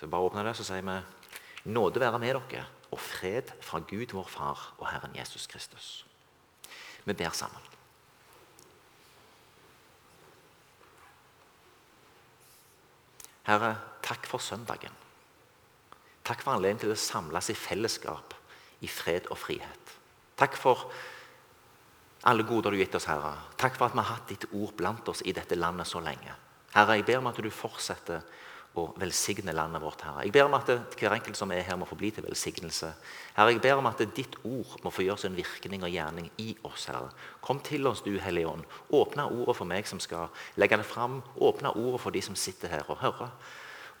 Så bare åpner det, så sier vi nåde være med dere og fred fra Gud vår Far og Herren Jesus Kristus. Vi ber sammen. Herre, takk for søndagen. Takk for anledningen til å samles i fellesskap, i fred og frihet. Takk for alle goder du har gitt oss, Herre. Takk for at vi har hatt ditt ord blant oss i dette landet så lenge. Herre, jeg ber om at du fortsetter å velsigne landet vårt, Herre. Jeg ber om at hver enkelt som er her, må få bli til velsignelse. Herre, jeg ber om at ditt ord må få gjøre sin virkning og gjerning i oss, Herre. Kom til oss, du Hellige Ånd. Åpne ordet for meg som skal legge det fram. Åpne ordet for de som sitter her og hører.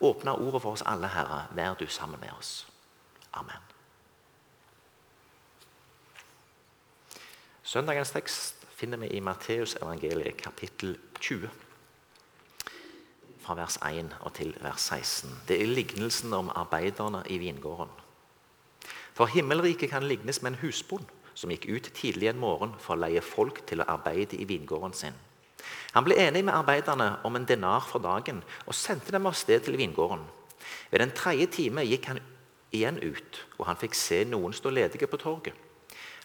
Åpne ordet for oss alle, Herre. Vær du sammen med oss. Amen. Søndagens tekst finner vi i Matteus evangeliet kapittel 20. Fra vers 1 og til vers 16. Det er lignelsen om arbeiderne i vingården. For himmelriket kan lignes med en husbond som gikk ut tidlig en morgen for å leie folk til å arbeide i vingården sin. Han ble enig med arbeiderne om en denar for dagen og sendte dem av sted til vingården. Ved den tredje time gikk han igjen ut, og han fikk se noen stå ledige på torget.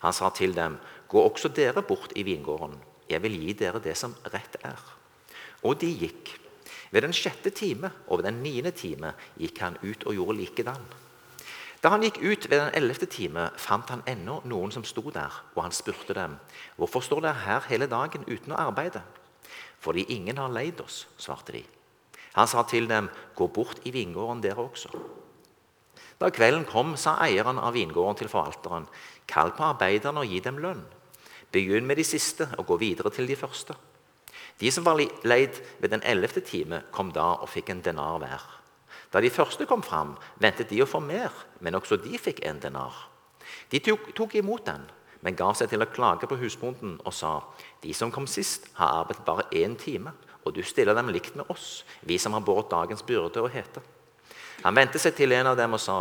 Han sa til dem, 'Gå også dere bort i vingården. Jeg vil gi dere det som rett er.' Og de gikk. Ved den sjette time og ved den niende time gikk han ut og gjorde likedan. Da han gikk ut ved den ellevte time, fant han ennå noen som sto der, og han spurte dem, 'Hvorfor står dere her hele dagen uten å arbeide?' 'Fordi ingen har leid oss', svarte de. Han sa til dem, 'Gå bort i vingården, dere også.' Da kvelden kom, sa eieren av vingården til forvalteren, 'Kall på arbeiderne og gi dem lønn.' Begynn med de siste og gå videre til de første. De som var leid ved den ellevte time, kom da og fikk en denar hver. Da de første kom fram, ventet de å få mer, men også de fikk en denar. De tok, tok imot den, men ga seg til å klage på husbonden og sa, de som kom sist, har arbeidet bare én time, og du stiller dem likt med oss, vi som har båret dagens byrde og hete. Han vendte seg til en av dem og sa,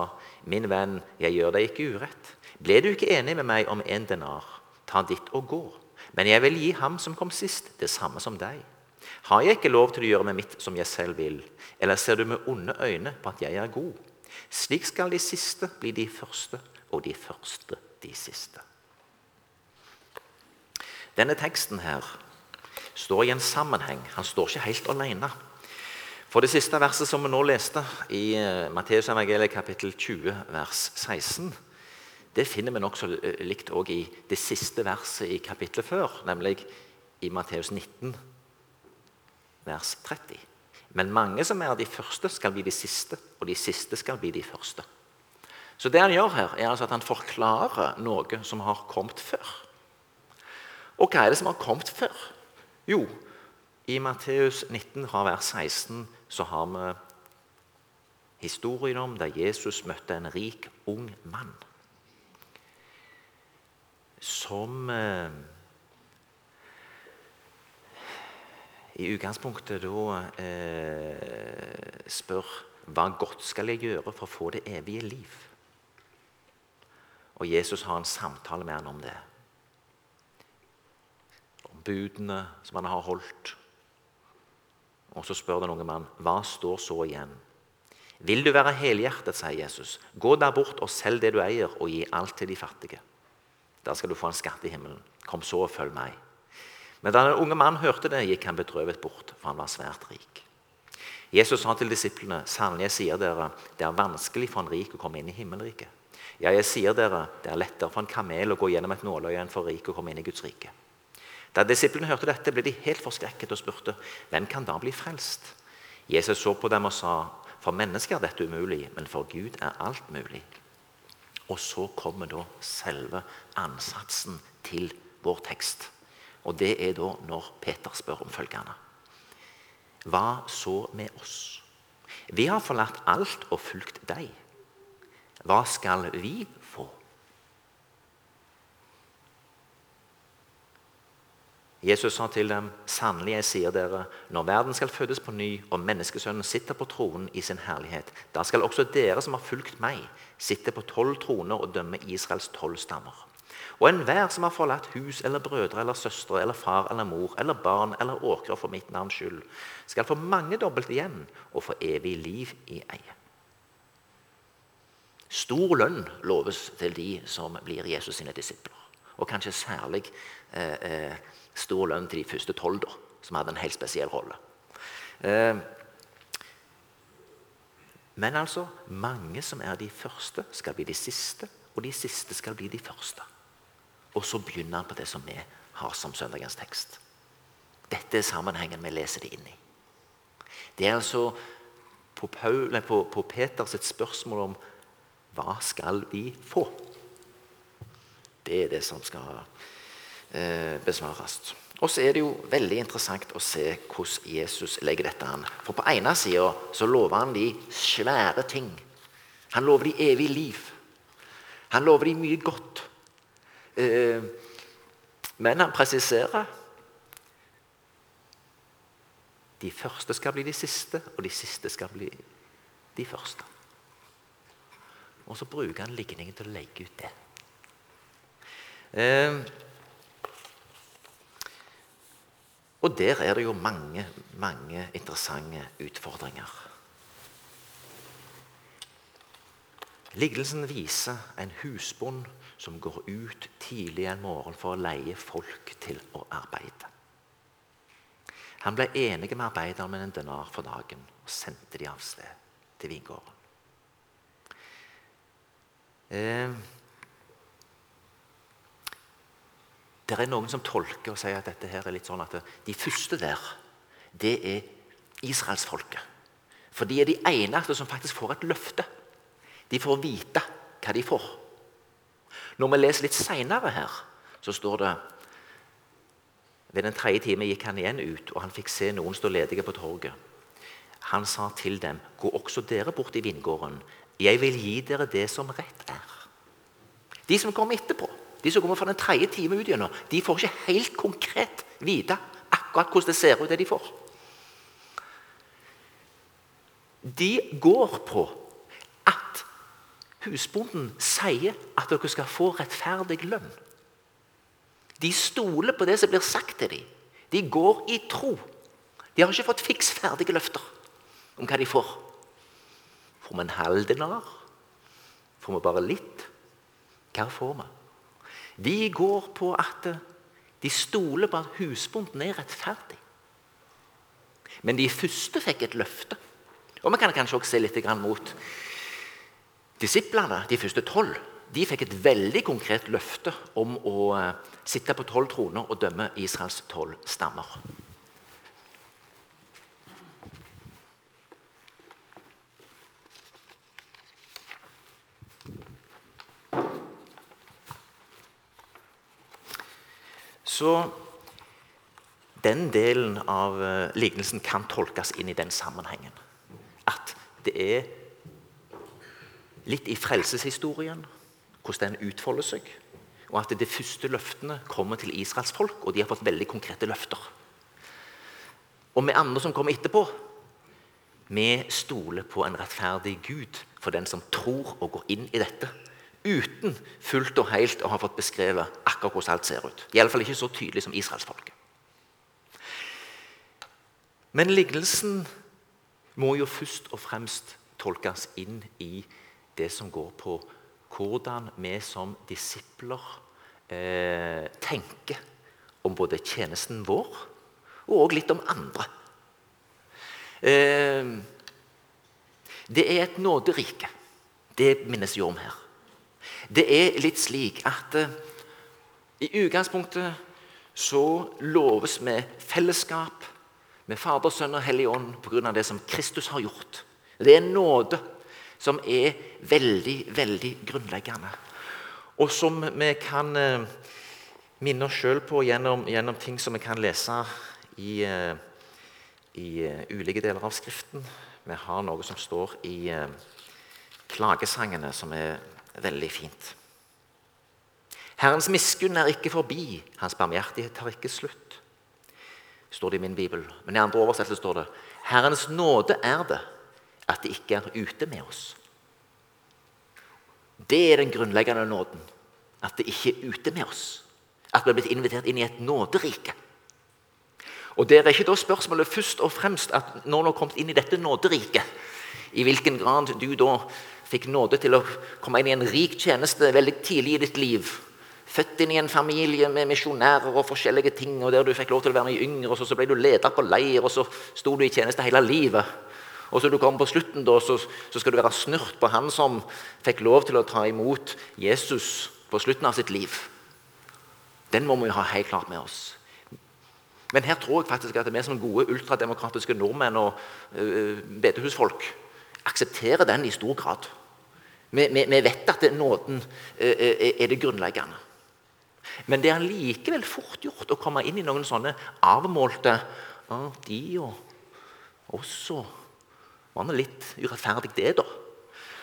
min venn, jeg gjør deg ikke urett. Ble du ikke enig med meg om en denar? Ta ditt og gå. Men jeg vil gi ham som kom sist, det samme som deg. Har jeg ikke lov til å gjøre med mitt som jeg selv vil? Eller ser du med onde øyne på at jeg er god? Slik skal de siste bli de første, og de første de siste. Denne teksten her står i en sammenheng. Han står ikke helt alene. For det siste verset som vi nå leste, i Matteus evangeliet kapittel 20, vers 16, det finner vi nokså likt òg i det siste verset i kapittelet før, nemlig i Matteus 19, vers 30. Men mange som er de første, skal bli de siste, og de siste skal bli de første. Så det han gjør her, er altså at han forklarer noe som har kommet før. Og hva er det som har kommet før? Jo, i Matteus 19 fra vers 16 så har vi historien om da Jesus møtte en rik, ung mann. Som eh, i utgangspunktet da eh, spør hva godt skal jeg gjøre for å få det evige liv? Og Jesus har en samtale med han om det Om budene som han har holdt. Og Så spør den unge mann, hva står så igjen? Vil du være helhjertet, sier Jesus, gå der bort og selg det du eier, og gi alt til de fattige. Da skal du få en skatt i himmelen. Kom så og følg meg. Men da den unge mannen hørte det, gikk han bedrøvet bort, for han var svært rik. Jesus sa til disiplene, sannelig jeg sier dere, det er vanskelig for en rik å komme inn i himmelriket. Ja, jeg sier dere, det er lettere for en kamel å gå gjennom et nåløye enn for rik å komme inn i Guds rike. Da disiplene hørte dette, ble de helt forskrekket og spurte hvem kan da bli frelst. Jesus så på dem og sa, for mennesker er dette umulig, men for Gud er alt mulig. Og så kommer da selve ansatsen til vår tekst. Og det er da når Peter spør om følgende. Hva så med oss? Vi har forlatt alt og fulgt deg. Hva skal vi Jesus sa til dem, 'Sannelig, jeg sier dere, når verden skal fødes på ny, og menneskesønnen sitter på tronen i sin herlighet, da skal også dere som har fulgt meg, sitte på tolv troner og dømme Israels tolv stammer.' Og enhver som har forlatt hus eller brødre eller søstre eller far eller mor eller barn eller åkrer for mitt navns skyld, skal få mange dobbelt igjen og få evig liv i eie. Stor lønn loves til de som blir Jesus sine disipler. Og kanskje særlig eh, eh, stor lønn til de første tolv, som hadde en helt spesiell rolle. Eh, men altså, mange som er de første, skal bli de siste, og de siste skal bli de første. Og så begynner han på det som vi har som søndagens tekst. Dette er sammenhengen vi leser det inn i. Det er altså på, Paul, på, på Peters spørsmål om hva skal vi få? Det er det som skal eh, besvares. Og så er det jo veldig interessant å se hvordan Jesus legger dette an. For på ene sida så lover han de svære ting. Han lover de evig liv. Han lover de mye godt. Eh, men han presiserer de første skal bli de siste, og de siste skal bli de første. Og så bruker han ligningen til å legge ut det. Eh, og der er det jo mange, mange interessante utfordringer. Lignelsen viser en husbond som går ut tidlig en morgen for å leie folk til å arbeide. Han ble enig med arbeideren med en denar for dagen og sendte de av sted til vingården. Eh, det er noen som tolker og sier at dette her er litt sånn at de første der, det er israelsfolket. For de er de eneste som faktisk får et løfte. De får vite hva de får. Når vi leser litt seinere her, så står det ved den tredje time gikk han igjen ut, og han fikk se noen stå ledige på torget. Han sa til dem, 'Gå også dere bort i vingården. Jeg vil gi dere det som rett er.' De som kom etterpå, de som kommer fra den tredje time ut gjennom, de får ikke helt konkret vite akkurat hvordan det ser ut, det de får. De går på at husbonden sier at dere skal få rettferdig lønn. De stoler på det som blir sagt til dem. De går i tro. De har ikke fått fiksferdige løfter om hva de får. Får vi en halv dinar? Får vi bare litt? Hva får vi? De går på at de stoler på at husbonden er rettferdig. Men de første fikk et løfte. Og Vi kan kanskje også se litt mot disiplene, de første tolv de fikk et veldig konkret løfte om å eh, sitte på tolv troner og dømme Israels tolv stammer. Så den delen av eh, lignelsen kan tolkes inn i den sammenhengen. At det er litt i frelseshistorien hvordan den utfolder seg. Og at de første løftene kommer til Israels folk, og de har fått veldig konkrete løfter. Og vi andre som kommer etterpå, vi stoler på en rettferdig Gud for den som tror og går inn i dette. Uten fullt og helt å ha fått beskrevet akkurat hvordan alt ser ut. Iallfall ikke så tydelig som israelsfolket. Men lignelsen må jo først og fremst tolkes inn i det som går på hvordan vi som disipler eh, tenker om både tjenesten vår og litt om andre. Eh, det er et nåderike. Det minnes jo om her. Det er litt slik at eh, i utgangspunktet så loves vi fellesskap med Fader, Sønn og Hellig Ånd pga. det som Kristus har gjort. Det er nåde som er veldig, veldig grunnleggende. Og som vi kan eh, minne oss sjøl på gjennom, gjennom, ting som vi kan lese i, eh, i uh, ulike deler av Skriften. Vi har noe som står i klagesangene, som er veldig fint. Herrens miskunn er ikke forbi, hans barmhjertighet har ikke slutt. står det i min bibel. Men i andre oversettelse står det Herrens nåde er det at det ikke er ute med oss. Det er den grunnleggende nåden. At det ikke er ute med oss. At vi er blitt invitert inn i et nåderike. Og Det er ikke da spørsmålet først og fremst at når du har kommet inn i dette nåderiket, i hvilken grad du da fikk nåde til å komme inn i en rik tjeneste veldig tidlig i ditt liv. Født inn i en familie med misjonærer og forskjellige ting, og der du fikk lov til å være mye yngre, og så, så ble du leder på leir, og så sto du i tjeneste hele livet. Og så du kommer på slutten, da, så, så, skal du være snurt på han som fikk lov til å ta imot Jesus på slutten av sitt liv. Den må vi ha helt klart med oss. Men her tror jeg faktisk at vi som gode ultrademokratiske nordmenn og uh, bedehusfolk aksepterer den i stor grad. Vi, vi, vi vet at nåden uh, er det grunnleggende. Men det er likevel fort gjort å komme inn i noen sånne avmålte ah, De og oss og var nå litt urettferdig, det, da.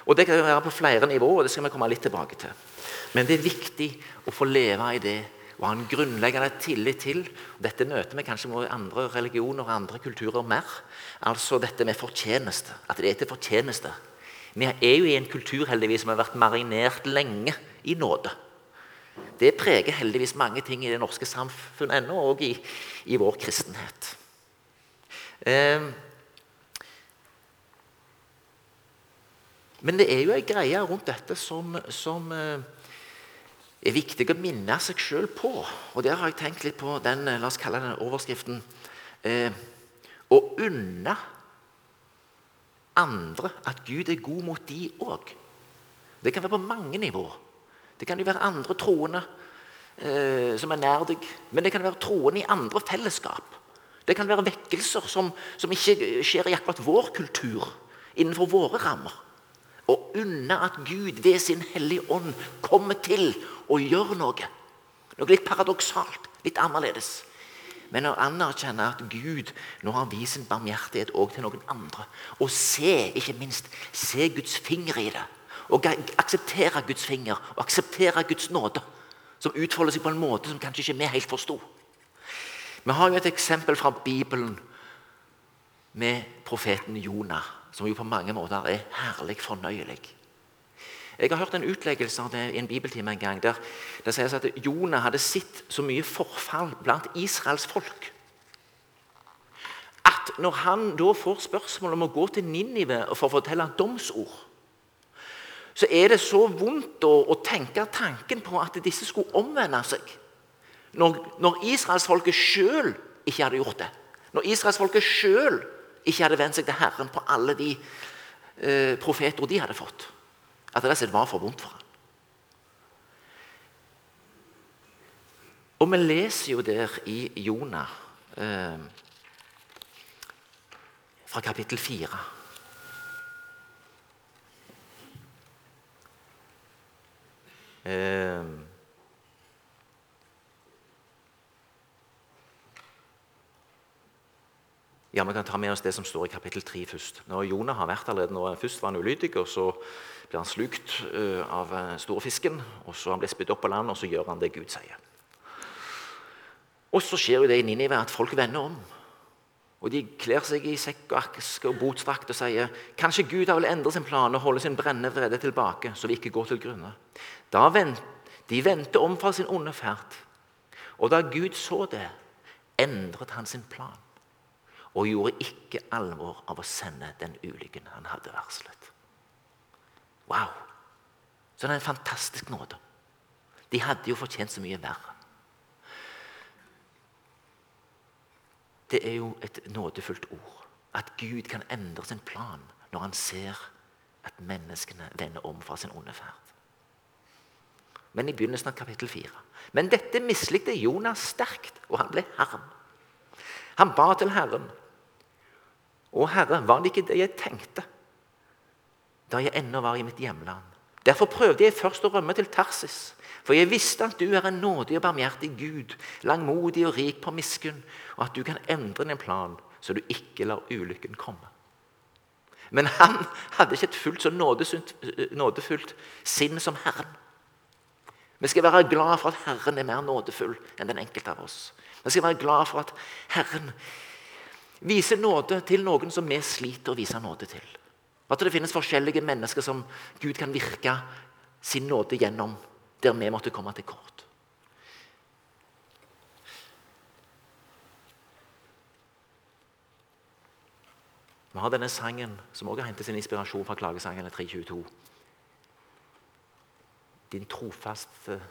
Og Det kan være på flere nivåer, og det skal vi komme litt tilbake til. Men det er viktig å få leve i det og ha en grunnleggende tillit til. Dette møter vi kanskje med andre religioner og andre kulturer mer. Altså dette med fortjeneste. At det er til fortjeneste. Vi er jo i en kultur heldigvis som har vært marinert lenge i nåde. Det preger heldigvis mange ting i det norske samfunn ennå, og i, i vår kristenhet. Eh, Men det er jo ei greie rundt dette som, som eh, er viktig å minne seg sjøl på. Og der har jeg tenkt litt på den eh, la oss kalle den overskriften eh, Å unne andre at Gud er god mot de òg. Det kan være på mange nivåer. Det kan jo være andre troende eh, som er nær deg. Men det kan være troende i andre fellesskap. Det kan være vekkelser som, som ikke skjer i akkurat vår kultur, innenfor våre rammer og unne at Gud ved sin hellige ånd kommer til å gjøre noe. Noe litt paradoksalt, litt annerledes. Men å anerkjenne at Gud nå har vist sin barmhjertighet også til noen andre. Og se, ikke minst, se Guds finger i det. Og akseptere Guds finger og akseptere Guds nåde. Som utfolder seg på en måte som kanskje ikke vi helt forsto. Vi har jo et eksempel fra Bibelen med profeten Jonah som jo på mange måter er herlig fornøyelig. Jeg har hørt en utleggelse av det i en bibeltime en gang, der det sies at Jonah hadde sett så mye forfall blant Israels folk at når han da får spørsmål om å gå til Ninive for å fortelle domsord, så er det så vondt å, å tenke tanken på at disse skulle omvende seg. Når, når israelsfolket sjøl ikke hadde gjort det. Når israelsfolket sjøl ikke hadde vent seg til Herren på alle de eh, profeter de hadde fått. At det var for vondt for ham. Og vi leser jo der i Jonah eh, fra kapittel 4 eh, Ja, Vi kan ta med oss det som står i kapittel 3 først. Når Jonah har vært allerede når Først var han ulydig, så blir han slukt uh, av storfisken. og Så han blir spydd opp på land, og så gjør han det Gud sier. Og Så skjer jo det i Ninive at folk vender om. Og De kler seg i sekk og aske og botstrakt og sier kanskje Gud vil endre sin plan og holde sin brennende vrede tilbake, så vi ikke går til grunne. Da vent, De vendte om fra sin onde ferd. Og da Gud så det, endret han sin plan og gjorde ikke alvor av å sende den ulykken han hadde varslet. Wow! Så det er en fantastisk nåde. De hadde jo fortjent så mye verre. Det er jo et nådefullt ord. At Gud kan endre sin plan når han ser at menneskene vender om fra sin onde ferd. Men i begynnelsen av kapittel 4. Men dette mislikte Jonas sterkt, og han ble harm. Han ba til Herren å, Herre, var det ikke det jeg tenkte da jeg ennå var i mitt hjemland? Derfor prøvde jeg først å rømme til Tarsis, for jeg visste at du er en nådig og barmhjertig Gud, langmodig og rik på miskunn, og at du kan endre din plan, så du ikke lar ulykken komme. Men han hadde ikke et fullt så nådefullt sinn som Herren. Vi skal være glad for at Herren er mer nådefull enn den enkelte av oss. Vi skal være glad for at Herren viser nåde til noen som vi sliter å vise nåde til. At det finnes forskjellige mennesker som Gud kan virke sin nåde gjennom, der vi måtte komme til kort. Vi har denne sangen som også har hentet sin inspirasjon fra klagesangene 322. Din trofaste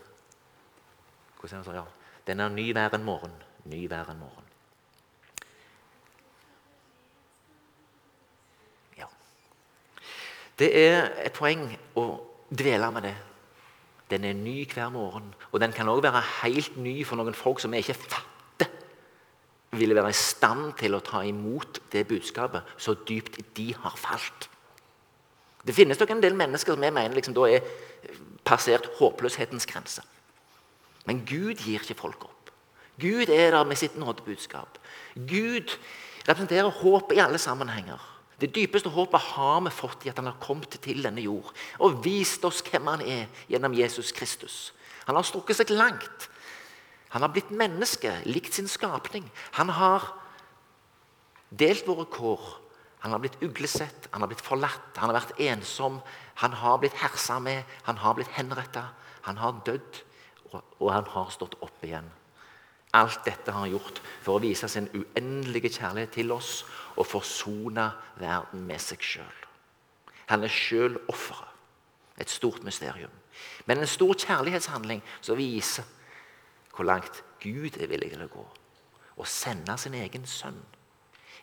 Hvordan er det? Den er ny hver en morgen, ny hver en morgen. Ja. Det er et poeng å dvele med det. Den er ny hver morgen. Og den kan òg være helt ny for noen folk som vi ikke fatter ville være i stand til å ta imot det budskapet så dypt de har falt. Det finnes nok en del mennesker som vi mener liksom da er passert håpløshetens grense. Men Gud gir ikke folk opp. Gud er der med sitt nådebudskap. Gud representerer håp i alle sammenhenger. Det dypeste håpet har vi fått i at han har kommet til denne jord og vist oss hvem han er gjennom Jesus Kristus. Han har strukket seg langt. Han har blitt menneske, likt sin skapning. Han har delt våre kår. Han har blitt uglesett, han har blitt forlatt, han har vært ensom. Han har blitt hersa med, han har blitt henretta, han har dødd, og han har stått opp igjen. Alt dette har han gjort for å vise sin uendelige kjærlighet til oss og forsone verden med seg sjøl. Han er sjøl offeret. Et stort mysterium. Men en stor kjærlighetshandling som viser hvor langt Gud er villig til å gå. Å sende sin egen sønn.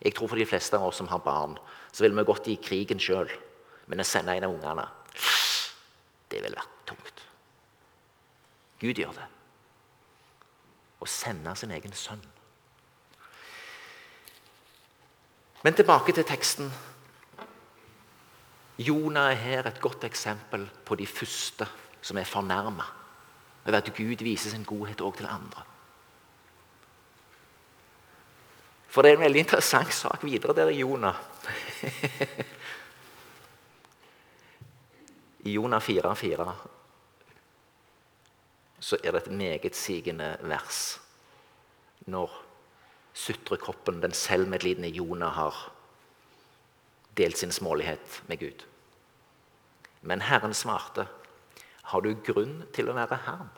Jeg tror For de fleste av oss som har barn, så ville vi gått i krigen sjøl. Men å sende en av ungene, det ville vært tungt. Gud gjør det å sende sin egen sønn. Men tilbake til teksten. Jonah er her et godt eksempel på de første som er fornærma over at Gud viser sin godhet òg til andre. For det er en veldig interessant sak videre der i Jonah. I Jonah 4,4 så er det et megetsigende vers når sutrekroppen, den selvmedlidende Jonah, har delt sin smålighet med Gud. Men Herren svarte, 'Har du grunn til å være harm?'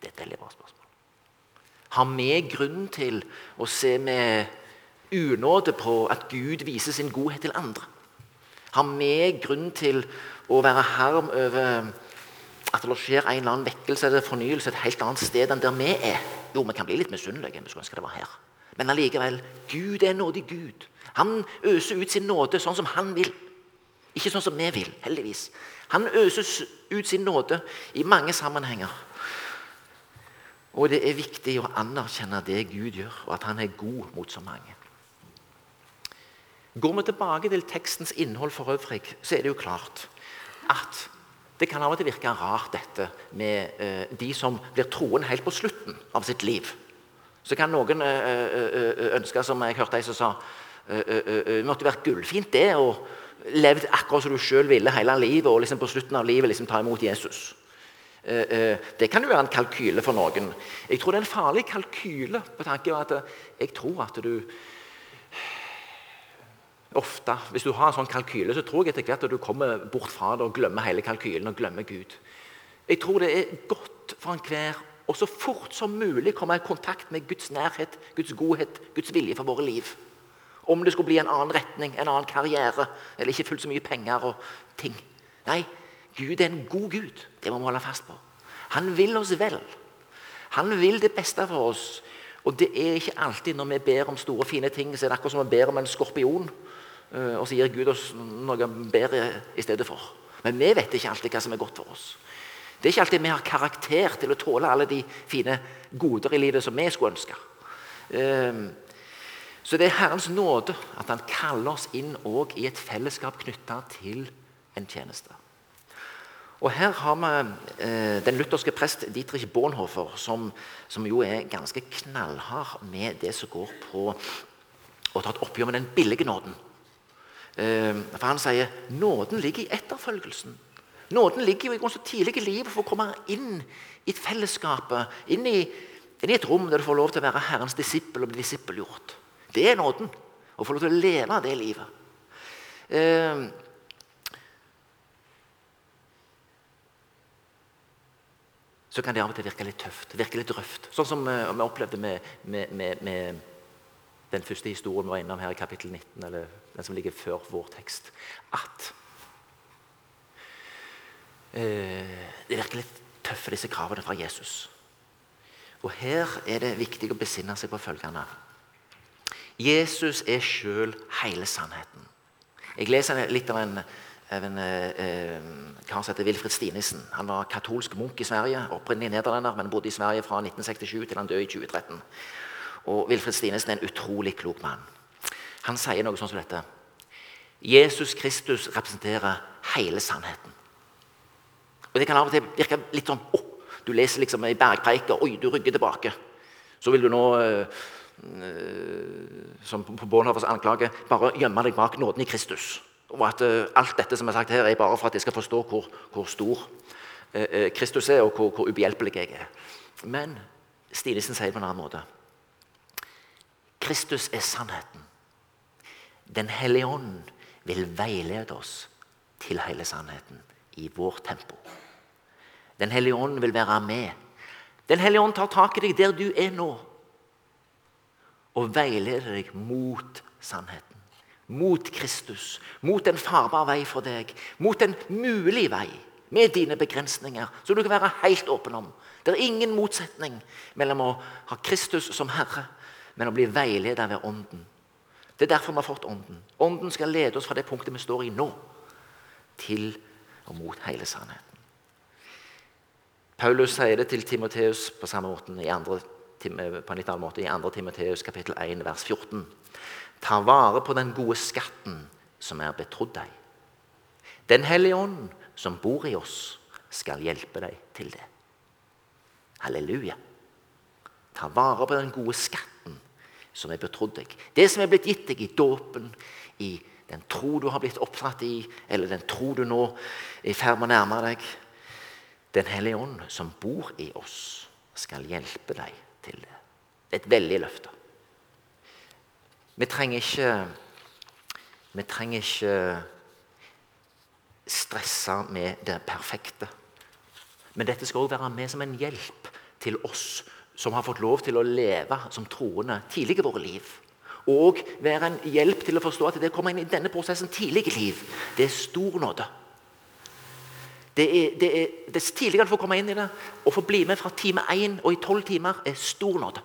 Det er et veldig bra spørsmål. Har vi grunn til å se med unåde på at Gud viser sin godhet til andre? Har vi grunn til å være harm over at det skjer en eller annen vekkelse eller fornyelse et helt annet sted enn der vi er. Jo, vi kan bli litt misunnelige. Vi skulle ønske det var her. Men allikevel, Gud er en nådig Gud. Han øser ut sin nåde sånn som han vil. Ikke sånn som vi vil, heldigvis. Han øser ut sin nåde i mange sammenhenger. Og det er viktig å anerkjenne det Gud gjør, og at han er god mot så mange. Går vi tilbake til tekstens innhold for øvrig, så er det jo klart at det kan av og til virke rart, dette med eh, de som blir troende helt på slutten av sitt liv. Så kan noen eh, eh, eh ønske, som jeg hørte ei som sa det eh, eh, måtte vært gullfint det å levd akkurat som du sjøl ville hele livet, og liksom på slutten av livet liksom ta imot Jesus. Det kan jo være en kalkyle for noen. Jeg tror det er en farlig kalkyle på tanke av at jeg tror at du ofte, Hvis du har en sånn kalkyle, så tror jeg etter hvert at du kommer bort fra det og glemmer hele kalkylen og glemmer Gud. Jeg tror det er godt for enhver å så fort som mulig komme i kontakt med Guds nærhet, Guds godhet, Guds vilje for våre liv. Om det skulle bli en annen retning, en annen karriere eller ikke fullt så mye penger og ting. Nei, Gud er en god Gud. Det må vi holde fast på. Han vil oss vel. Han vil det beste for oss. Og det er ikke alltid når vi ber om store, fine ting, så er det akkurat som vi ber om en skorpion og så gir Gud oss noe bedre i stedet for. Men vi vet ikke alltid hva som er godt for oss. Det er ikke alltid vi har karakter til å tåle alle de fine goder i livet som vi skulle ønske. Eh, så det er Herrens nåde at Han kaller oss inn i et fellesskap knytta til en tjeneste. Og Her har vi eh, den lutherske prest Dietrich Bonhoeffer, som, som, jo er ganske knallhard med det som går på å ta et oppgjør med den billige nåden. Eh, for han sier nåden ligger i etterfølgelsen. Nåden ligger jo i så tidlig i livet for å komme inn i et fellesskap, inn i, inn i, et rom der du får lov til å være Herrens disippel og bli disippelgjort. Det er nåden. Å få lov til å leve det livet. Eh, så kan det av og til virke litt tøft, virke litt røft. Sånn som vi opplevde med, med, med, med den første historien vi var innom her i kapittel 19, eller den som ligger før vår tekst, at eh, det virker litt tøffe, disse kravene fra Jesus. Og Her er det viktig å besinne seg på følgende. Jesus er sjøl hele sannheten. Jeg leser litt av en, av en eh, kar som heter Wilfred Stinesen. Han var katolsk munk i Sverige, opprinnelig nederlender, men bodde i Sverige fra 1967 til han døde i 2013. Og Wilfred Stinesen er en utrolig klok mann. Han sier noe sånn som dette. Jesus Kristus representerer hele sannheten. Og Det kan av og til virke litt sånn oh, Du leser liksom i bergpreiker Oi, du rygger tilbake. Så vil du nå, eh, som på Bonhoffers anklage, bare gjemme deg bak nåden i Kristus. Og at eh, alt dette som er sagt her, er bare for at jeg skal forstå hvor, hvor stor eh, Kristus er, og hvor, hvor ubehjelpelig jeg er. Men Stinesen sier det på en annen måte. Kristus er sannheten. Den hellige ånd vil veilede oss til hele sannheten i vårt tempo. Den hellige ånd vil være med. Den hellige ånd tar tak i deg der du er nå, og veileder deg mot sannheten. Mot Kristus, mot en farbar vei for deg, mot en mulig vei med dine begrensninger, som du kan være helt åpen om. Det er ingen motsetning mellom å ha Kristus som Herre men å bli veiledet ved Ånden. Det er derfor vi har fått Ånden. Ånden skal lede oss fra det punktet vi står i nå, til og mot hele sannheten. Paulus sier det til Timoteus på samme måten i andre, på en litt annen måte i 2. Timoteus kapittel 1, vers 14. Ta vare på den gode skatten som er betrodd deg. Den hellige ånd som bor i oss, skal hjelpe deg til det. Halleluja. Ta vare på den gode skatten som er betrodd deg. Det som er blitt gitt deg i dåpen, i den tro du har blitt oppdratt i, eller den tro du nå er i ferd med å nærme deg. Den hellige ånd som bor i oss, skal hjelpe deg til det. Det er et veldig løfte. Vi trenger ikke Vi trenger ikke stresse med det perfekte. Men dette skal også være med som en hjelp til oss som har fått lov til å leve som troende tidlig i våre liv. Og være en hjelp til å forstå at det å komme inn i denne prosessen tidlig i liv, det er stor nåde. Det er, det er, Dess tidligere du får komme inn i det og få bli med fra time én og i tolv timer, er stor nåde.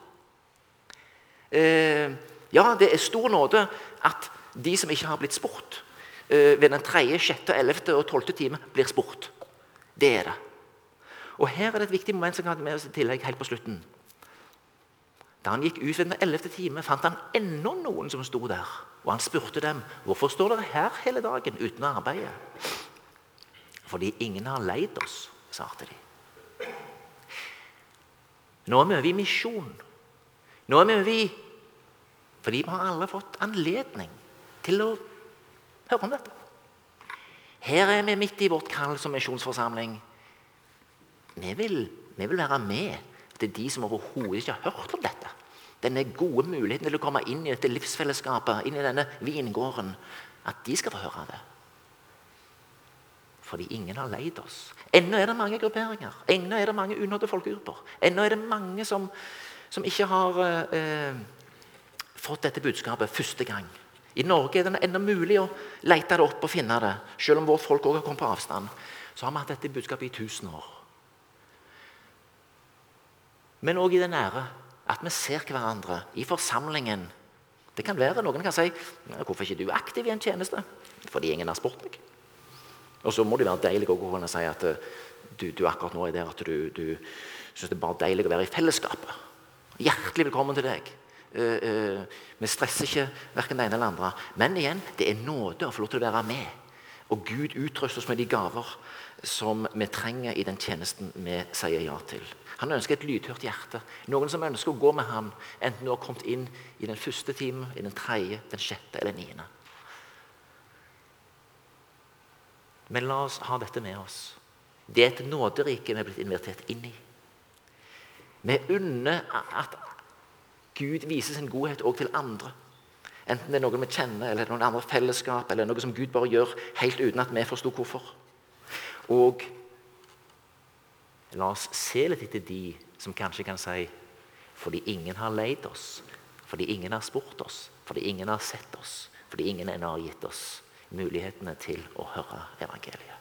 Eh, ja, det er stor nåde at de som ikke har blitt spurt, eh, ved den tredje, sjette, ellevte og tolvte time blir spurt. Det er det. Og Her er det et viktig moment som kan ha med oss i tillegg helt på slutten. Da han gikk ut ved den ellevte time, fant han enda noen som sto der. Og han spurte dem hvorfor står dere her hele dagen uten å arbeide. Fordi ingen har leid oss, svarte de. Nå er vi over i misjon. Nå er vi over i Fordi vi har alle fått anledning til å høre om dette. Her er vi midt i vårt kall som misjonsforsamling. Vi vil, vi vil være med til de som overhodet ikke har hørt om dette. Denne gode muligheten til å komme inn i dette livsfellesskapet, inn i denne vingården. At de skal få høre det. Fordi ingen har leid oss. Ennå er det mange grupperinger. Ennå er det mange unådde folkegrupper. Ennå er det mange som, som ikke har eh, fått dette budskapet første gang. I Norge er det ennå mulig å lete det opp og finne det. Selv om vårt folk også har kommet på avstand. Så har vi hatt dette budskapet i tusen år men òg i det nære. At vi ser hverandre i forsamlingen. Det kan være Noen kan si 'Hvorfor er ikke du aktiv i en tjeneste?' Fordi ingen har spurt meg. Og så må det være deilig å kunne si at eh, du, du akkurat nå er der at du, du syns det er bare deilig å være i fellesskapet. Hjertelig velkommen til deg. Uh, uh, vi stresser ikke verken det ene eller andre. Men igjen, det er nåde å få lov til å være med. Og Gud utrøster oss med de gaver som vi trenger i den tjenesten vi sier ja til. Han ønsker et lydhørt hjerte. Noen som ønsker å gå med ham, enten du har kommet inn i den første timen, i den tredje, den sjette eller niende. Men la oss ha dette med oss. Det er et nåderike vi er blitt invitert inn i. Vi unner at Gud viser sin godhet òg til andre. Enten det er noen vi kjenner, eller noen andre fellesskap, eller noe som Gud bare gjør helt uten at vi forsto hvorfor. Og La oss se litt etter de som kanskje kan si fordi ingen har leid oss, Fordi ingen har spurt oss, fordi ingen har sett oss, fordi ingen ennå har gitt oss mulighetene til å høre evangeliet.